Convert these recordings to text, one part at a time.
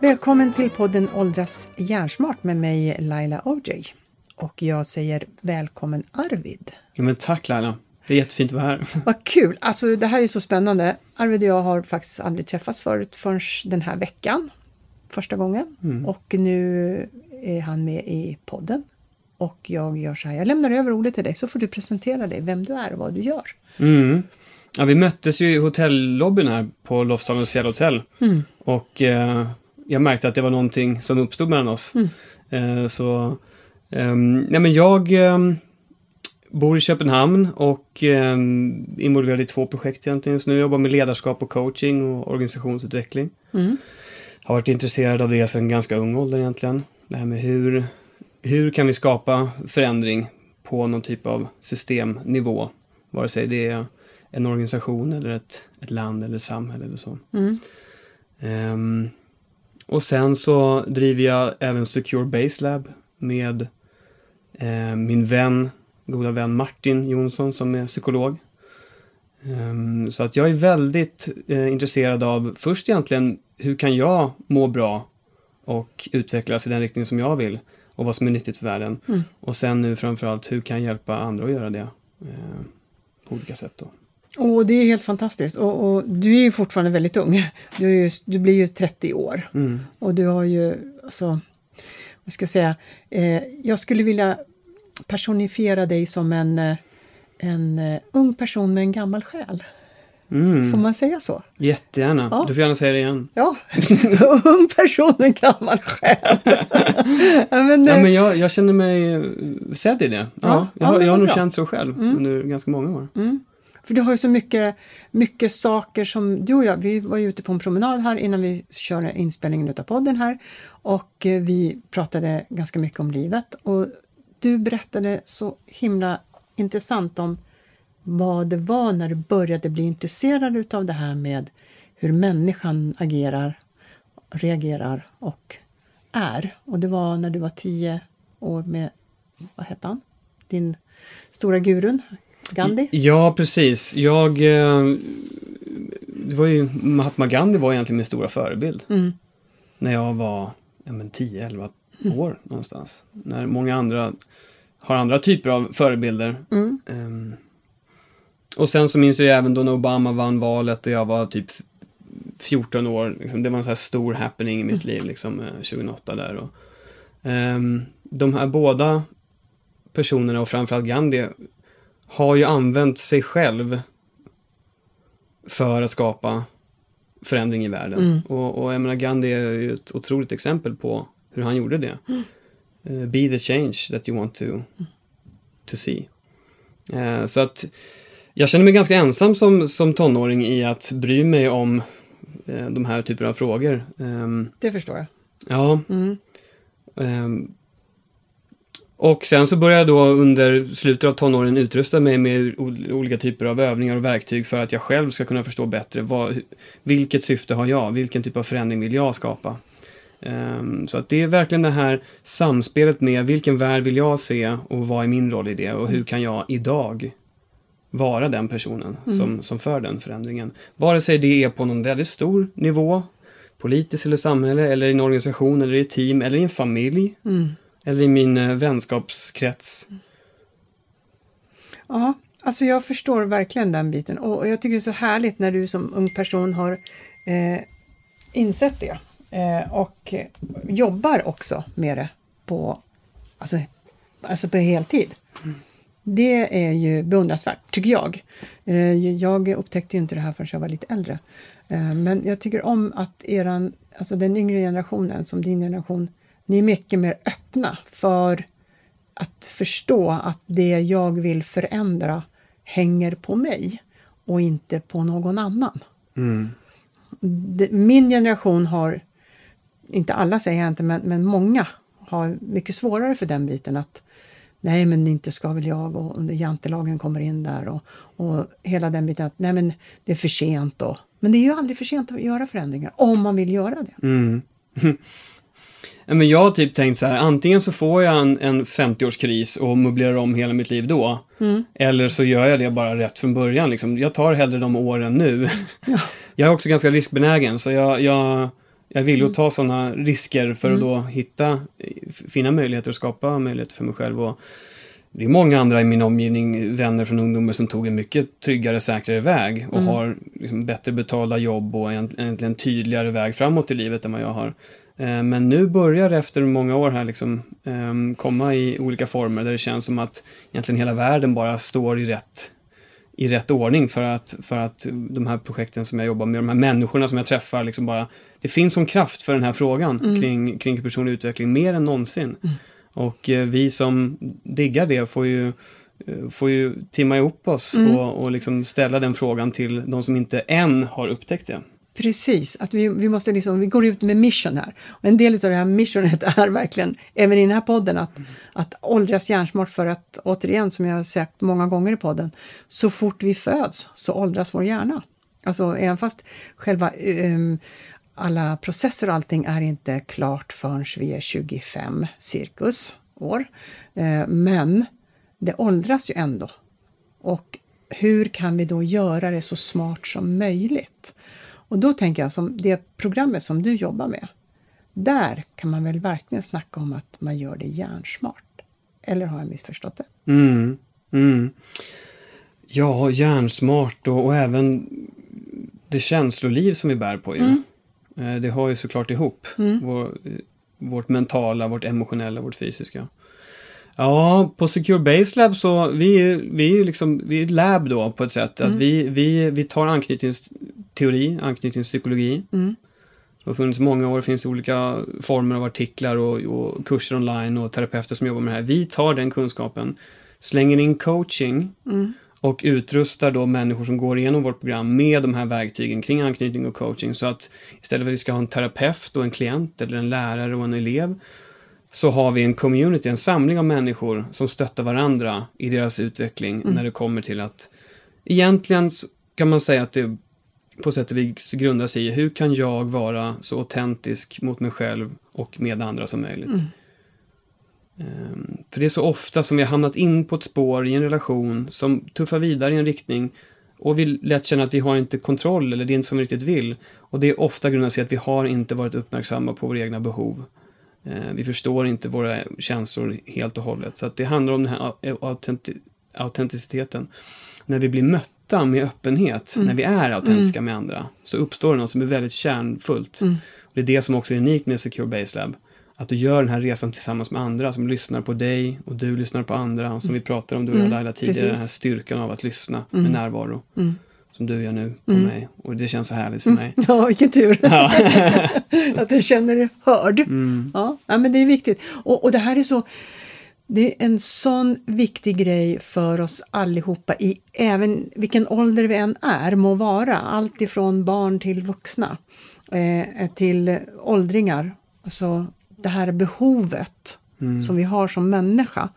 Välkommen till podden Åldras hjärnsmart med mig Laila OJ. Och jag säger välkommen Arvid. Ja, men tack Laila. Det är jättefint att vara här. Vad kul! Alltså det här är så spännande. Arvid och jag har faktiskt aldrig träffats förut förrän den här veckan. Första gången. Mm. Och nu är han med i podden. Och jag gör så här, jag lämnar över ordet till dig så får du presentera dig, vem du är och vad du gör. Mm. Ja, vi möttes ju i hotellobbyn här på Lofsdalens fjällhotell. Mm. Och eh, jag märkte att det var någonting som uppstod mellan oss. Mm. Eh, så, eh, nej men jag ehm, bor i Köpenhamn och eh, involverad i två projekt egentligen just nu. Jag jobbar med ledarskap och coaching och organisationsutveckling. Mm. Har varit intresserad av det sedan ganska ung ålder egentligen. Det här med hur, hur kan vi skapa förändring på någon typ av systemnivå. Vare sig det är en organisation eller ett, ett land eller ett samhälle eller så. Mm. Um, och sen så driver jag även Secure Base Lab med eh, min vän goda vän Martin Jonsson som är psykolog. Um, så att jag är väldigt uh, intresserad av först egentligen hur kan jag må bra och utvecklas i den riktning som jag vill och vad som är nyttigt för världen. Mm. Och sen nu framförallt hur kan jag hjälpa andra att göra det uh, på olika sätt. Då. Och det är helt fantastiskt. Och, och, du är ju fortfarande väldigt ung. Du, ju, du blir ju 30 år. Mm. Och du har ju, alltså, vad ska jag säga, eh, jag skulle vilja personifiera dig som en, eh, en uh, ung person med en gammal själ. Mm. Får man säga så? Jättegärna. Ja. Du får gärna säga det igen. Ja, ung person, en gammal själ. men, ja, men jag, jag känner mig sedd i det. Ja, ja jag, har, jag har nog bra. känt så själv mm. under ganska många år. Mm. För du har ju så mycket, mycket saker som du och jag, vi var ju ute på en promenad här innan vi körde inspelningen av podden här och eh, vi pratade ganska mycket om livet och du berättade så himla intressant om vad det var när du började bli intresserad av det här med hur människan agerar, reagerar och är. Och det var när du var tio år med, vad hette han? Din stora gurun, Gandhi? Ja, precis. Jag... Eh, det var ju, Mahatma Gandhi var egentligen min stora förebild. Mm. När jag var ja, 10-11 mm. år någonstans. När många andra har andra typer av förebilder. Mm. Um, och sen så minns jag även då när Obama vann valet och jag var typ 14 år. Liksom, det var en sån här stor happening i mitt mm. liv, liksom, 2008 eh, där. Och, um, de här båda personerna och framförallt Gandhi har ju använt sig själv för att skapa förändring i världen. Mm. Och, och jag menar, Gandhi är ju ett otroligt exempel på hur han gjorde det. Mm. Uh, be the change that you want to, to see. Uh, så att jag känner mig ganska ensam som, som tonåring i att bry mig om uh, de här typerna av frågor. Um, det förstår jag. Ja. Mm. Um, och sen så började jag då under slutet av tonåren utrusta mig med olika typer av övningar och verktyg för att jag själv ska kunna förstå bättre vad, vilket syfte har jag, vilken typ av förändring vill jag skapa. Um, så att det är verkligen det här samspelet med vilken värld vill jag se och vad är min roll i det och hur kan jag idag vara den personen mm. som, som för den förändringen. Vare sig det är på någon väldigt stor nivå, politiskt eller samhälle, eller i en organisation, eller i ett team, eller i en familj. Mm. Eller i min eh, vänskapskrets. Ja, alltså jag förstår verkligen den biten och jag tycker det är så härligt när du som ung person har eh, insett det eh, och jobbar också med det på, alltså, alltså på heltid. Mm. Det är ju beundransvärt, tycker jag. Eh, jag upptäckte ju inte det här förrän jag var lite äldre. Eh, men jag tycker om att eran, alltså den yngre generationen, som din generation, ni är mycket mer öppna för att förstå att det jag vill förändra hänger på mig och inte på någon annan. Mm. Min generation har, inte alla säger jag inte, men, men många har mycket svårare för den biten att nej men inte ska väl jag och under jantelagen kommer in där och, och hela den biten att nej men det är för sent då. Men det är ju aldrig för sent att göra förändringar om man vill göra det. Mm. Ja, Men jag har typ tänkt så här, antingen så får jag en, en 50-årskris och möblerar om hela mitt liv då. Mm. Eller så gör jag det bara rätt från början. Liksom. Jag tar hellre de åren nu. Jag är också ganska riskbenägen, så jag, jag, jag vill Mm. ju ta sådana risker för att då hitta, finna möjligheter och skapa möjligheter för mig själv. Och det är många andra i min omgivning, vänner från ungdomar, som tog en mycket tryggare, säkrare väg och Mm. har liksom bättre betalda jobb och egent- egentligen en tydligare väg framåt i livet än vad jag har. Eh, Men nu börjar det efter många år här liksom ehm, komma i olika former där det känns som att egentligen hela världen bara står i rätt, i rätt ordning för att, för att de här projekten som jag jobbar med, de här människorna som jag träffar, liksom bara, det finns som kraft för den här frågan kring, kring personlig utveckling mer än någonsin. Och eh, vi som diggar det får ju, eh, får ju timma ihop oss och, och liksom ställa den frågan till de som inte än har upptäckt det. Precis, att vi, vi måste liksom, vi går ut med mission här. Och en del av det här missionet är verkligen, även i den här podden, att, att åldras hjärnsmart för att, återigen, som jag har sagt många gånger i podden, så fort vi föds så åldras vår hjärna. Alltså även fast själva ehm, alla processer och allting är inte klart förrän vi är 25 cirkus år. Eh, men det åldras ju ändå. Och hur kan vi då göra det så smart som möjligt? Och då tänker jag som det programmet som du jobbar med. Där kan man väl verkligen snacka om att man gör det hjärnsmart. Eller har jag missförstått det? Mm, mm. Ja, hjärnsmart och, och även det känsloliv som vi bär på ju. Eh, Det har ju såklart ihop. Vår, eh, vårt mentala, vårt emotionella, vårt fysiska. Ja, på Secure Base Lab så vi är vi är liksom, vi är ett lab då på ett sätt. Att vi, vi, vi tar anknytningsteori, anknytningspsykologi. Mm. Det har funnits många år, det finns olika former av artiklar och, och kurser online och terapeuter som jobbar med det här. Vi tar den kunskapen, slänger in coaching och utrustar då människor som går igenom vårt program med de här verktygen kring anknytning och coaching. Så att istället för att vi ska ha en terapeut och en klient eller en lärare och en elev så har vi en community, en samling av människor som stöttar varandra i deras utveckling när det kommer till att egentligen kan man säga att det på sätt och vis grundar sig i hur kan jag vara så autentisk mot mig själv och med andra som möjligt. Ehm, För det är så ofta som vi har hamnat in på ett spår i en relation som tuffar vidare i en riktning och vi lätt känner att vi har inte kontroll eller det är inte som vi riktigt vill. Och det är ofta grundat sig att vi har inte varit uppmärksamma på våra egna behov. Eh, Vi förstår inte våra känslor helt och hållet. Så att det handlar om den här au- autenti- autenticiteten. När vi blir mötta med öppenhet, när vi är autentiska med andra, så uppstår det något som är väldigt kärnfullt. Och det är det som också är unikt med Secure Base Lab. Att du gör den här resan tillsammans med andra som lyssnar på dig och du lyssnar på andra. Och som vi pratade om, du och jag Laila tidigare, precis. den här styrkan av att lyssna med närvaro. Mm. Som du gör nu på mig. Och det känns så härligt för mig. Ja, vilken tur! Ja. att du känner dig hörd. Mm. Ja, ja, men det är viktigt. Och, och det här är så... Det är en sån viktig grej för oss allihopa i även vilken ålder vi än är, må vara. Allt ifrån barn till vuxna, eh, till åldringar. Alltså det här behovet som vi har som människa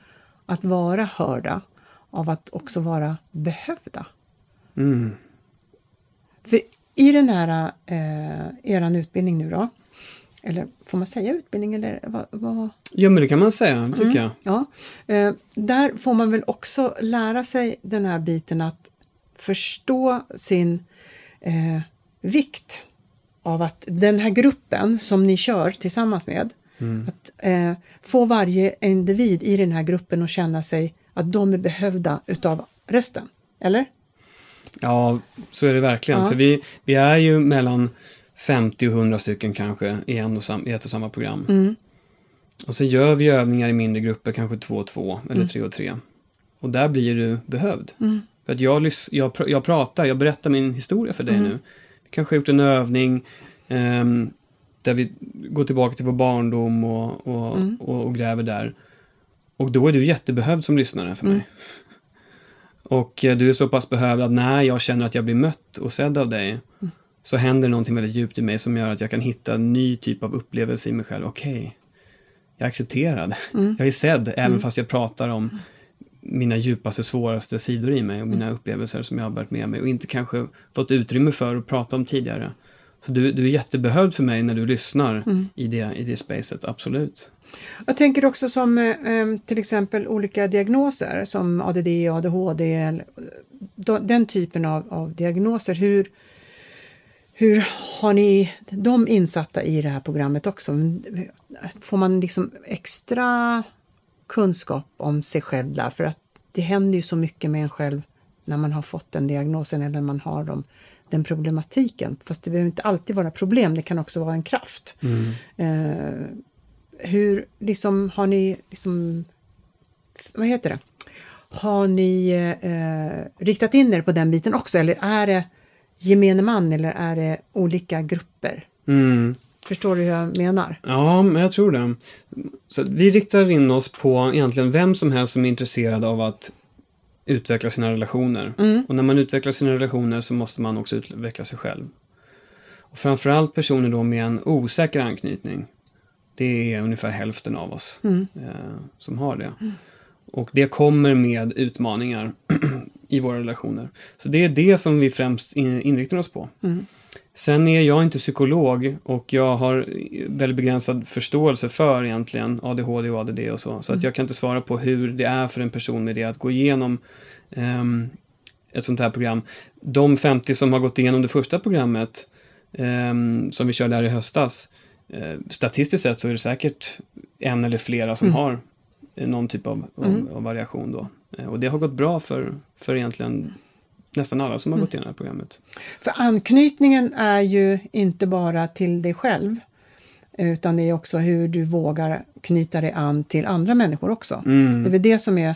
att vara hörda, av att också vara behövda. Mm. För i den här eh, eran utbildning nu då, eller får man säga utbildning eller vad? vad? ja, men det kan man säga, tycker jag. Ja, eh, där får man väl också lära sig den här biten att förstå sin eh, vikt av att den här gruppen som ni kör tillsammans med, att eh, få varje individ i den här gruppen att känna sig att de är behövda utav resten. Eller? Ja, så är det verkligen. Ja. För vi, vi är ju mellan 50 och 100 stycken kanske i, en och sam, i ett och samma program. Mm. Och så gör vi övningar i mindre grupper, kanske två och två eller Mm. tre och tre. Och där blir du behövd. För att jag, jag, pr- jag pratar, jag berättar min historia för dig Mm. nu. Vi kanske har gjort en övning ehm, där vi går tillbaka till vår barndom och, och, Mm. och, och gräver där. Och då är du jättebehövd som lyssnare för Mm. mig. Och eh, du är så pass behövd att när jag känner att jag blir mött och sedd av dig Mm. så händer någonting väldigt djupt i mig som gör att jag kan hitta en ny typ av upplevelse i mig själv. Okej, jag är accepterad. Mm. Jag är sedd även fast jag pratar om mina djupaste, svåraste sidor i mig och mina upplevelser som jag har bärt med mig och inte kanske fått utrymme för att prata om tidigare. Så du, du är jättebehövd för mig när du lyssnar Mm. i, det, i det spacet, absolut. Jag tänker också som eh, em, till exempel olika diagnoser som ADD, ADHD, eh, de- den typen av, av diagnoser. Hur, hur har ni de insatta i det här programmet också? Får man liksom extra kunskap om sig själv där? För att det händer ju så mycket med en själv när man har fått den diagnosen eller när man har dem, den problematiken. Fast det behöver inte alltid vara problem, det kan också vara en kraft. Eh, hur liksom har ni liksom, vad heter det, har ni eh, riktat in er på den biten också eller är det gemene man eller är det olika grupper? Mm. Förstår du hur jag menar? Ja, men jag tror det. Så vi riktar in oss på egentligen vem som helst som är intresserad av att utveckla sina relationer. Och när man utvecklar sina relationer så måste man också utveckla sig själv. Och framförallt personer då med en osäker anknytning. Det är ungefär hälften av oss eh, som har det. Och det kommer med utmaningar i våra relationer. Så det är det som vi främst in- inriktar oss på. Sen är jag inte psykolog och jag har väldigt begränsad förståelse för egentligen ADHD och ADD och så. Så att jag kan inte svara på hur det är för en person med det att gå igenom ehm, ett sånt här program. De 50 som har gått igenom det första programmet ehm, som vi körde här i höstas. Eh, statistiskt sett så är det säkert en eller flera som har eh, någon typ av, av, av variation då. Eh, och det har gått bra för, för egentligen nästan alla som har gått igenom det här programmet. För anknytningen är ju inte bara till dig själv utan det är också hur du vågar knyta dig an till andra människor också. Mm. Det är väl det som är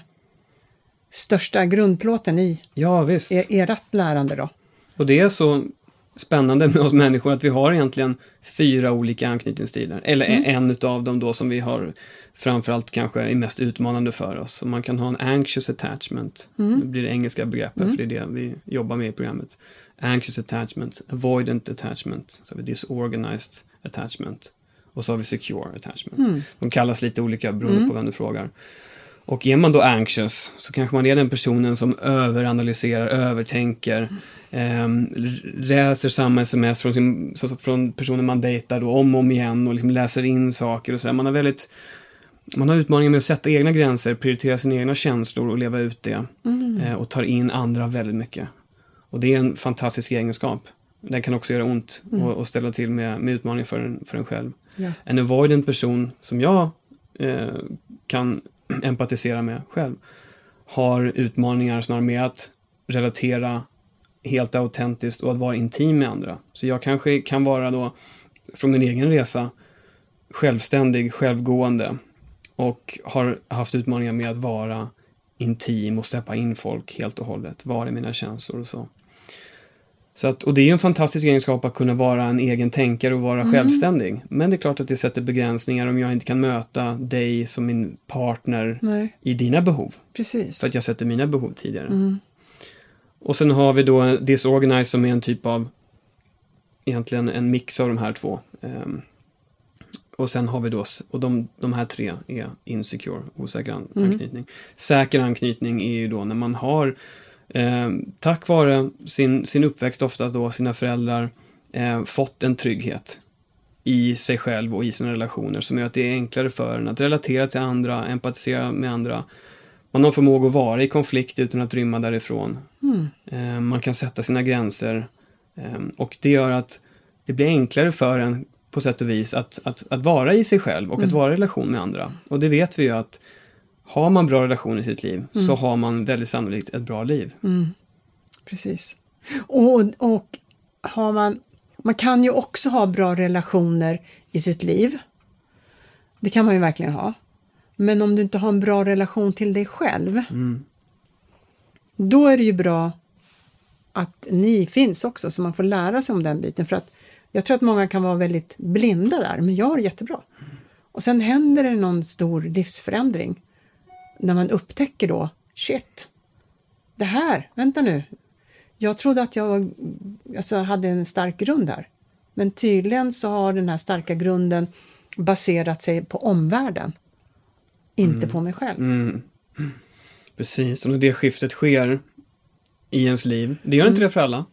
största grundplåten i Ja, visst. er, ert lärande då. Och det är så spännande med oss människor att vi har egentligen fyra olika anknytningsstilar. Eller en utav dem då som vi har framförallt kanske är mest utmanande för oss. Så man kan ha en anxious attachment. Nu blir det engelska begreppet för det är det vi jobbar med i programmet. Anxious attachment, avoidant attachment, så har vi disorganized attachment och så har vi secure attachment. De kallas lite olika beroende på vem du frågar. Och är man då anxious så kanske man är den personen som överanalyserar, övertänker, ehm, läser samma sms från, sin, från personen man dejtar då om och om igen och liksom läser in saker och sådär. Man har väldigt man har utmaningar med att sätta egna gränser, prioritera sina egna känslor och leva ut det. Eh, och tar in andra väldigt mycket. Och det är en fantastisk egenskap. Den kan också göra ont och, och ställa till med, med utmaningar för en, för en själv. Ja. En avoidant person som jag eh, kan empatisera med själv har utmaningar snarare med att relatera helt autentiskt och att vara intim med andra. Så jag kanske kan vara då, från min egen resa, självständig, självgående och har haft utmaningar med att vara intim och släppa in folk helt och hållet, vara i mina känslor och så. Så att, och det är ju en fantastisk egenskap att kunna vara en egen tänkare och vara självständig. Men det är klart att det sätter begränsningar om jag inte kan möta dig som min partner Nej, i dina behov. precis. För att jag sätter mina behov tidigare. Och sen har vi då disorganized som är en typ av egentligen en mix av de här två. Ehm, och sen har vi då, och de, de här tre är insecure, osäker an- anknytning. Säker anknytning är ju då när man har, ehm, tack vare sin, sin uppväxt ofta då, sina föräldrar, eh, fått en trygghet i sig själv och i sina relationer som gör att det är enklare för en att relatera till andra, empatisera med andra. Man har förmåga att vara i konflikt utan att rymma därifrån. Eh, Man kan sätta sina gränser eh, och det gör att det blir enklare för en på sätt och vis att, att, att vara i sig själv och att vara i relation med andra. Och det vet vi ju att har man bra relationer i sitt liv så har man väldigt sannolikt ett bra liv. Precis. Och, och har man, man kan ju också ha bra relationer i sitt liv. Det kan man ju verkligen ha. Men om du inte har en bra relation till dig själv, då är det ju bra att ni finns också så man får lära sig om den biten. För att jag tror att många kan vara väldigt blinda där, men jag har det jättebra. Och sen händer det någon stor livsförändring när man upptäcker då, shit, det här, vänta nu, jag trodde att jag var, alltså, hade en stark grund här. Men tydligen så har den här starka grunden baserat sig på omvärlden. Inte på mig själv. Mm. Precis, och när det skiftet sker i ens liv, det gör inte det för alla.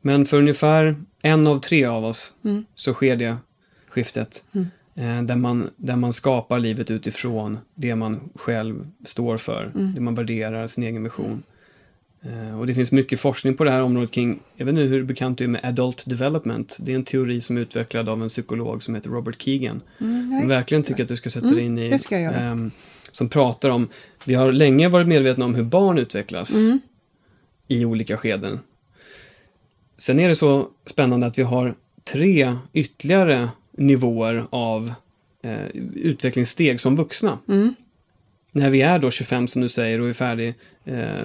Men för ungefär en av tre av oss Mm. så sker det skiftet. Eh, där, man, där man skapar livet utifrån det man själv står för, Mm. det man värderar, sin egen vision. Eh, och det finns mycket forskning på det här området kring, jag vet inte hur bekant du är med adult development. Det är en teori som är utvecklad av en psykolog som heter Robert Keegan. Mm, nej. verkligen tycker att du ska sätta Mm, dig in i. det ska jag göra. ehm, som pratar om, vi har länge varit medvetna om hur barn utvecklas Mm. i olika skeden. Sen är det så spännande att vi har tre ytterligare nivåer av eh, utvecklingssteg som vuxna. Mm. När vi är då 25 som du säger och är färdig eh,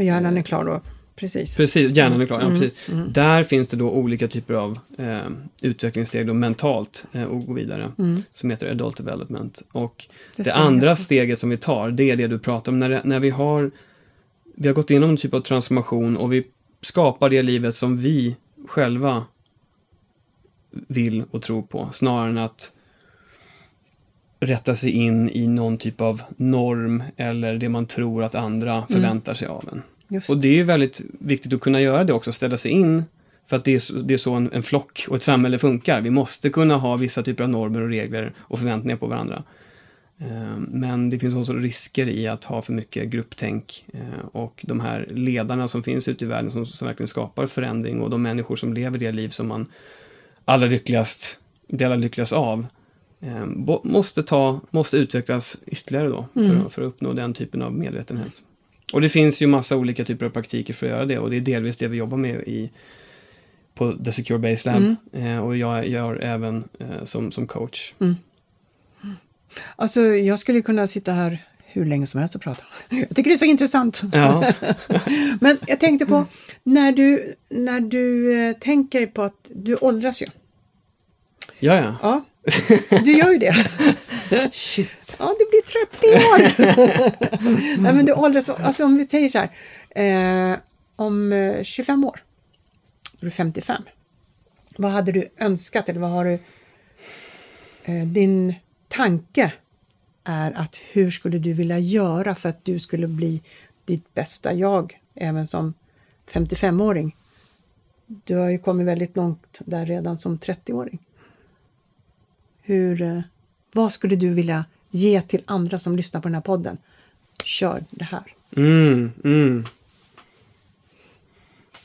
Hjärnan är klar då. Precis. Precis, hjärnan är klar. Ja, Mm, precis. mm. Där finns det då olika typer av eh, utvecklingssteg då mentalt eh, och gå vidare. Mm. Som heter adult development. Och Det det andra steget som vi tar, det är det du pratar om. När, när vi har vi har gått igenom en typ av transformation och vi skapar det livet som vi själva vill och tror på. Snarare än att rätta sig in i någon typ av norm eller det man tror att andra förväntar sig av en. Just. Och det är ju väldigt viktigt att kunna göra det också, ställa sig in. För att det är så, det är så en, en flock och ett samhälle funkar. Vi måste kunna ha vissa typer av normer och regler och förväntningar på varandra. Eh, Men det finns också risker i att ha för mycket grupptänk. Eh, Och de här ledarna som finns ute i världen som, som verkligen skapar förändring och de människor som lever det liv som man allra lyckligast, blir allra lyckligast av. eh, bo- Måste, ta, måste utvecklas ytterligare då för, Mm. att- för att uppnå den typen av medvetenhet. Och det finns ju massa olika typer av praktiker för att göra det och det är delvis det vi jobbar med i, på The Secure Base Lab. Mm. Eh, och jag gör även eh, som, som coach. Alltså, jag skulle kunna sitta här hur länge som helst och prata. Jag tycker det är så intressant. Ja, Men jag tänkte på, när du, när du eh, tänker på att du åldras ju. ja, ja. Ja, du gör ju det. Shit. Ja, det blir 30 år. Nej, men du åldras, alltså om vi säger så här, eh, om eh, 25 år, då är du 55. Vad hade du önskat eller vad har du, eh, din tanke är att hur skulle du vilja göra för att du skulle bli ditt bästa jag även som 55-åring? Du har ju kommit väldigt långt där redan som 30-åring. Hur, eh, vad skulle du vilja ge till andra som lyssnar på den här podden? Kör det här. Mm, mm.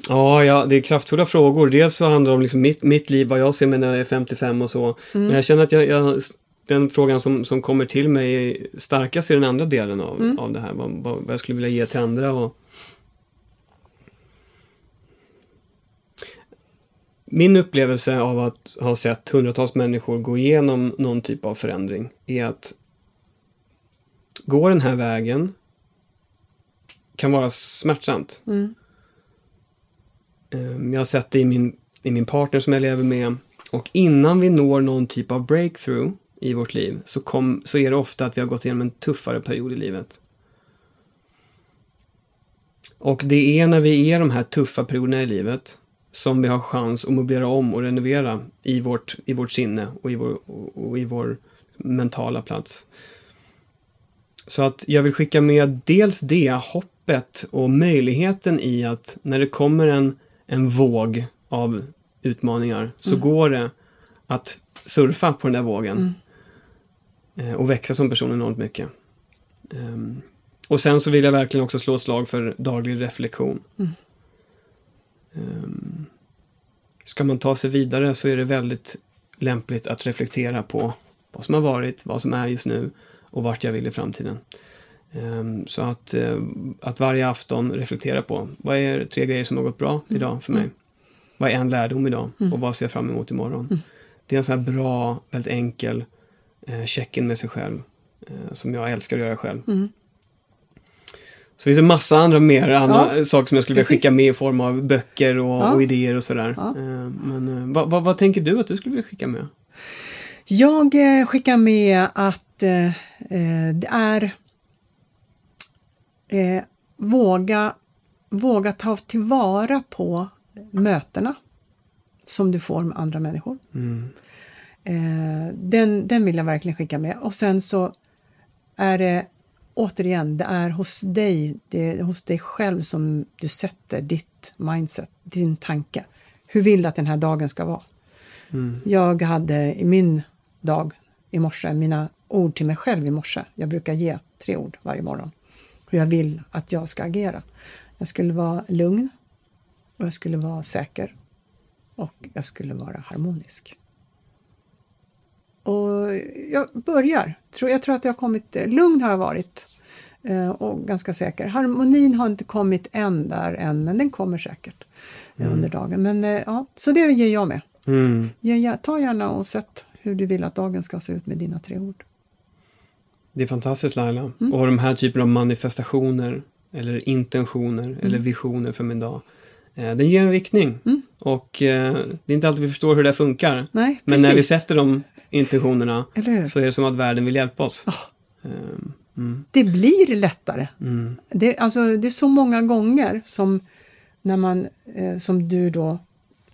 Ja, ja, det är kraftfulla frågor. Dels så handlar det om liksom mitt, mitt liv, vad jag ser mig när jag är 55 och så. Men jag känner att jag, jag, den frågan som, som kommer till mig är starkast i den andra delen av, av det här. Vad, vad, vad jag skulle vilja ge till andra. Och... Min upplevelse av att ha sett hundratals människor gå igenom någon typ av förändring är att gå den här vägen kan vara smärtsamt. Mm. Ehm, Jag har sett det i min, i min partner som jag lever med. Och innan vi når någon typ av breakthrough i vårt liv så, kom, så är det ofta att vi har gått igenom en tuffare period i livet. Och det är när vi är de här tuffa perioderna i livet som vi har chans att möblera om och renovera i vårt, i vårt sinne och i vår, och, i vår mentala plats. Så att jag vill skicka med dels det hoppet och möjligheten i att när det kommer en, en våg av utmaningar så går det att surfa på den där vågen eh, och växa som person enormt mycket. Ehm, och sen så vill jag verkligen också slå ett slag för daglig reflektion. Ehm, ska man ta sig vidare så är det väldigt lämpligt att reflektera på vad som har varit, vad som är just nu och vart jag vill i framtiden. Ehm, Så att, eh, att varje afton reflektera på vad är tre grejer som har gått bra idag för mig? Vad är en lärdom idag och vad ser jag fram emot imorgon? Det är en sån här bra, väldigt enkel eh, check-in med sig själv eh, som jag älskar att göra själv. Mm. Så finns det massa andra mer andra Ja, saker som jag skulle vilja skicka med i form av böcker och, Ja. och idéer och sådär. Ja. Eh, Men eh, vad, vad, vad tänker du att du skulle vilja skicka med? Jag eh, skickar med att eh, det är eh, våga, våga ta tillvara på mötena som du får med andra människor. Mm. Eh, den, den vill jag verkligen skicka med. Och sen så är det återigen, det är hos dig, det är hos dig själv som du sätter ditt mindset, din tanke. Hur vill du att den här dagen ska vara? Mm. Jag hade i min dag i morse, mina ord till mig själv i morse. Jag brukar ge tre ord varje morgon. Hur jag vill att jag ska agera. Jag skulle vara lugn och jag skulle vara säker och jag skulle vara harmonisk. Och jag börjar. Jag tror att jag har kommit... Lugn har jag varit eh, och ganska säker. Harmonin har inte kommit än där än, men den kommer säkert mm. under dagen. Men eh, ja, så det ger jag med. Mm. Ta gärna och sätt hur du vill att dagen ska se ut med dina tre ord. Det är fantastiskt Laila. Mm. Och de här typerna av manifestationer eller intentioner mm. eller visioner för min dag. Eh, den ger en riktning. Mm. Och eh, det är inte alltid vi förstår hur det funkar. Nej, Men när vi sätter de intentionerna så är det som att världen vill hjälpa oss. Ehm, mm. Det blir lättare. Mm. Det, alltså, det är så många gånger som när man, eh, som du då,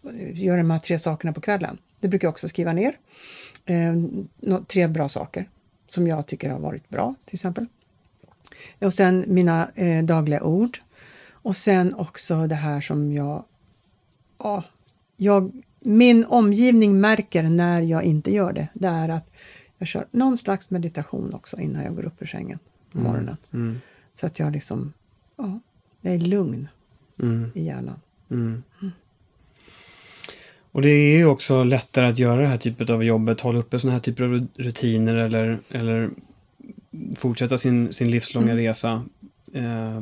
eh, gör de här tre sakerna på kvällen. Det brukar jag också skriva ner. Eh, tre bra saker som jag tycker har varit bra, till exempel. Och sen mina eh, dagliga ord. Och sen också det här som jag, ja, jag... Min omgivning märker när jag inte gör det. Det är att jag kör någon slags meditation också innan jag går upp ur sängen på morgonen. Mm. Så att jag liksom, ja, jag är lugn Mm. i hjärnan. Mm. Och det är ju också lättare att göra det här typet av jobbet, hålla uppe sådana här typer av rutiner eller, eller fortsätta sin, sin livslånga Mm. resa eh,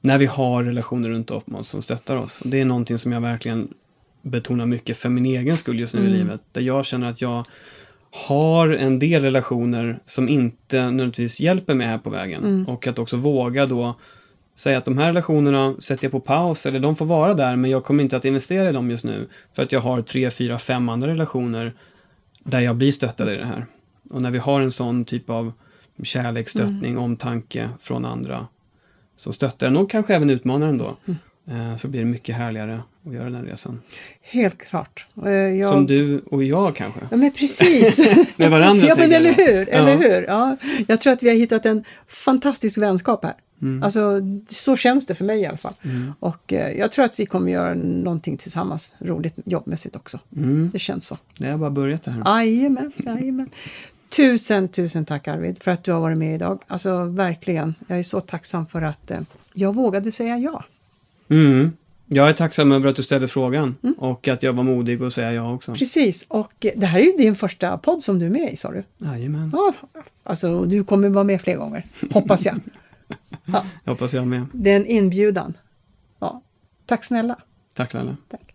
när vi har relationer runt om oss som stöttar oss. Och det är någonting som jag verkligen betonar mycket för min egen skull just nu i Mm. livet. Där jag känner att jag har en del relationer som inte nödvändigtvis hjälper mig här på vägen. Mm. Och att också våga då säga att de här relationerna sätter jag på paus eller de får vara där men jag kommer inte att investera i dem just nu. För att jag har tre, fyra, fem andra relationer där jag blir stöttad i det här. Och när vi har en sån typ av kärlek, stöttning, omtanke från andra som stöttar en och kanske även utmanar en då. eh, Så blir det mycket härligare att göra den resan. Helt klart. Eh, Jag, Som du och jag kanske. Ja, men precis. Med varandra, ja, men eller hur? Eller Ja. hur? Ja, jag tror att vi har hittat en fantastisk vänskap här. Mm. Alltså, så känns det för mig i alla fall. Mm. Och eh, jag tror att vi kommer göra någonting tillsammans, roligt jobbmässigt också. Mm. Det känns så. Det har bara börjat det här. Jajamän, jajamän. Tusen, tusen tack Arvid för att du har varit med idag. Alltså verkligen, jag är så tacksam för att eh, jag vågade säga ja. Mm. Jag är tacksam över att du ställde frågan och att jag var modig och säga ja också. Precis, och det här är ju din första podd som du är med i, sa du? Jajamän, Ja, alltså du kommer vara med fler gånger, hoppas jag. Ja, jag hoppas jag med. det är en inbjudan. Ja. Tack snälla. Tack Laila. Tack.